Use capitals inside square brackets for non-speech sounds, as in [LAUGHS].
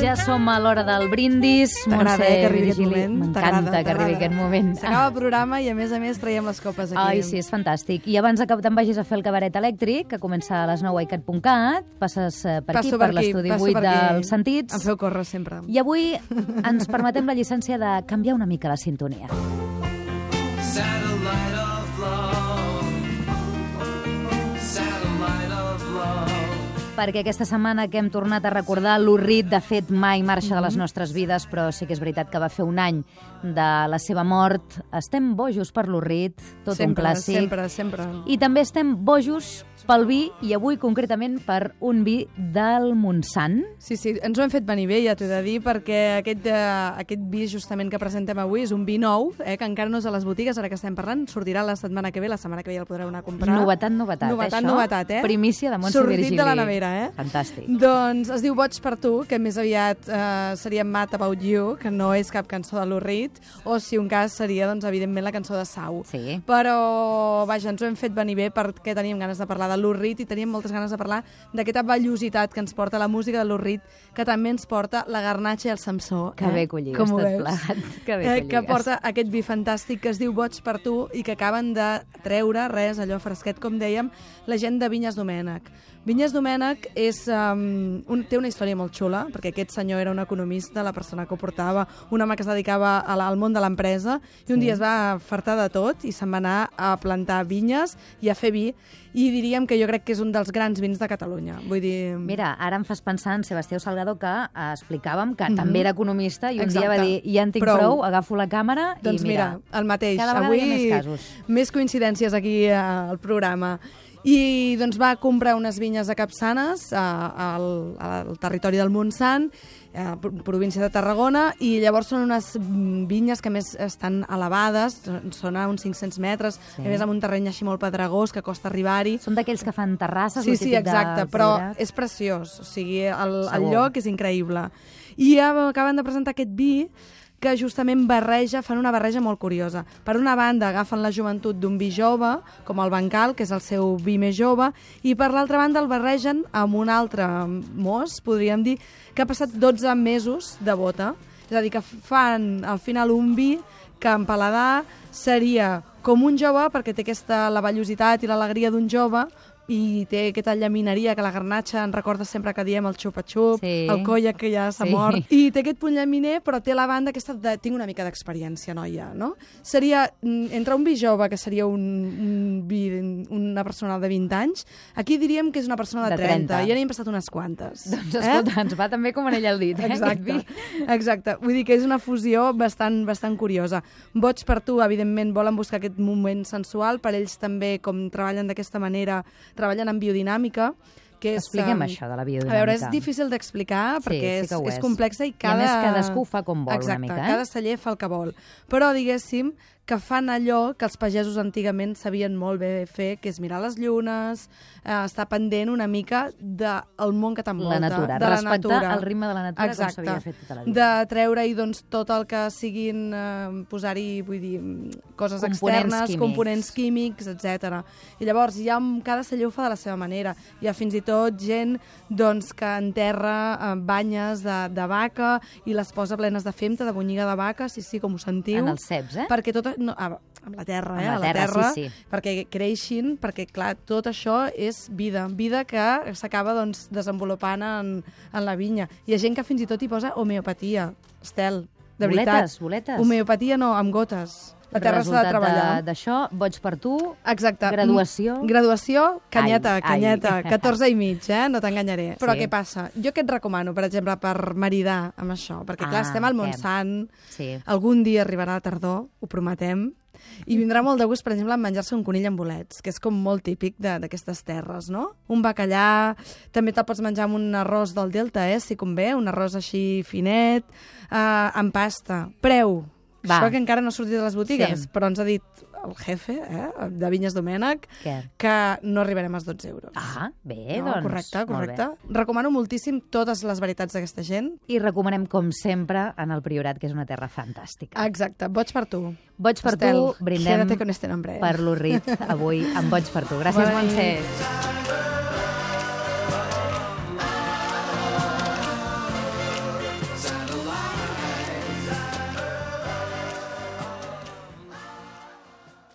Ja som a l'hora del brindis. T'agrada, eh, que arribi aquest moment? M'encanta que arribi aquest moment. S'acaba el programa i, a més a més, traiem les copes aquí. Ai, sí, és fantàstic. I abans de que te'n vagis a fer el cabaret elèctric, que comença a les 9 a icat.cat, passes eh, per aquí, Passo per, aquí, l'estudi passo 8 per aquí. dels sentits. Em feu córrer sempre. I avui ens permetem la llicència de canviar una mica la sintonia. Satellite Perquè aquesta setmana que hem tornat a recordar l'Urrit, de fet, mai marxa de les nostres vides, però sí que és veritat que va fer un any de la seva mort. Estem bojos per l'Urrit, tot sempre, un clàssic. Sempre, sempre. I també estem bojos pel vi, i avui concretament per un vi del Montsant. Sí, sí, ens ho hem fet venir bé, ja t'ho he de dir, perquè aquest, uh, aquest vi justament que presentem avui és un vi nou, eh, que encara no és a les botigues, ara que estem parlant, sortirà la setmana que ve, la setmana que ve ja el podreu anar a comprar. Novetat, novetat, Novetat, això. novetat, eh? Primícia de Montse Sortit Virgili. de la nevera, eh? Fantàstic. Doncs es diu Boig per tu, que més aviat eh, seria Mad About You, que no és cap cançó de l'Urrit, o si un cas seria, doncs, evidentment, la cançó de Sau. Sí. Però, vaja, ens ho hem fet venir bé perquè teníem ganes de parlar de l'Urrit i teníem moltes ganes de parlar d'aquesta vellositat que ens porta la música de l'Urrit, que també ens porta la Garnatxa i el Samsó. Que bé que ho lligues tot veus? plegat, que bé eh, que ho que porta aquest vi fantàstic que es diu Boig per tu i que acaben de treure, res, allò fresquet, com dèiem, la gent de Vinyes Domènec. Vinyes Domènec és, um, un, té una història molt xula, perquè aquest senyor era un economista, la persona que ho portava, un home que es dedicava a la, al món de l'empresa, i un Sí. dia es va fartar de tot i se'n va anar a plantar vinyes i a fer vi, i diríem que jo crec que és un dels grans vins de Catalunya. Vull dir... Mira, ara em fas pensar en Sebastià Salgado que eh, explicàvem que també era economista i un dia. Exacte. va dir ja en tinc Prou. prou, agafo la càmera Doncs i mira, mira, el mateix. cada vegada Avui hi ha més casos. més coincidències aquí eh, al programa. I doncs va comprar unes vinyes a Capçanes, a, al, al territori del Montsant, a província de Tarragona, i llavors són unes vinyes que més estan elevades, són a uns 500 metres, Sí. a més amb un terreny així molt pedregós que costa arribar-hi. són d'aquells que fan terrasses, Sí, sí, exacte, dels però és preciós, o sigui, el, el lloc és increïble. I ja acaben de presentar aquest vi que justament barreja, fan una barreja molt curiosa. Per una banda, agafen la joventut d'un vi jove, com el Bancal, que és el seu vi més jove, i per l'altra banda el barregen amb un altre mos, podríem dir, que ha passat 12 mesos de bota. És a dir, que fan al final un vi que en paladar seria com un jove, perquè té aquesta la vellositat i l'alegria d'un jove, i té aquesta llamineria que la garnatxa en recorda sempre que diem el xupa-xup, Sí. el colla que ja s'ha Sí. mort, i té aquest punt llaminer, però té la banda aquesta de... Tinc una mica d'experiència, noia, no? Seria, mm, entre un vi jove, que seria un, un vi, una persona de 20 anys, aquí diríem que és una persona de, De 30, 30. i ja n'hem passat unes quantes. Doncs escolta, ens va també com anell al dit, eh, Exacte, vi. exacte. Vull dir que és una fusió bastant, bastant curiosa. Boig per tu, evidentment, volen buscar aquest moment sensual. Per ells també, com treballen d'aquesta manera, treballen en biodinàmica, que és... Expliquem em, això de la A biodinàmica. veure, és difícil d'explicar Sí, perquè sí ho és, és complexa i I a cada... més, cadascú fa com vol una Exacte, mica, eh? cada celler fa el que vol. Però, diguéssim, que fan allò que els pagesos antigament sabien molt bé fer, que és mirar les llunes, eh, estar pendent una mica del món que t'envolta. La natura, de la respectar natura. el ritme de la natura com Exacte. s'havia fet tota la vida. De treure-hi doncs, tot el que siguin, eh, posar-hi, vull dir, coses Components externes, químics. components químics, etc. I llavors ja amb- cada celler ho fa de la seva manera. Hi ha fins i tot gent doncs, que enterra eh, banyes de, de vaca i les posa plenes de femta, de bonyiga de vaca, sí, sí, com ho sentiu. En els ceps, eh? Perquè tot, no, ah, amb la terra, Amb eh? la a la terra, terra, sí, sí. perquè creixin, perquè, clar, tot això és vida, vida que s'acaba doncs, desenvolupant en, en la vinya. Hi ha gent que fins i tot hi posa homeopatia, Estel, de Boletes, veritat. boletes. Homeopatia no, amb gotes. La terra s'ha de treballar. D'això, boig per tu, Exacte. Graduació? Graduació, canyeta, Ai, ai. canyeta. [LAUGHS] 14 i mig, eh? No t'enganyaré. Però Sí. què passa? Jo què et recomano, per exemple, per maridar amb això? Perquè, clar, Ah, estem al? Montsant, Sí. algun dia arribarà la tardor, ho prometem, i vindrà molt de gust, per exemple, en menjar-se un conill amb bolets, que és com molt típic de- d'aquestes terres, no? Un bacallà, també te'l pots menjar amb un arròs del Delta, eh, si convé, un arròs així finet, eh, amb pasta. Preu, Va. això que encara no ha sortit de les botigues, Sí. però ens ha dit el jefe eh, de Vinyes Domènec Què? que no arribarem als 12 euros. Ah, bé, no, doncs. correcte, molt correcte. bé. Recomano moltíssim totes les varietats d'aquesta gent. I recomanem, com sempre, en el Priorat, que és una terra fantàstica. Exacte, boig per tu. Boig per Estel, tu, brindem con este nombre. per l'Urrit avui amb Boig per tu. Gràcies. Montse.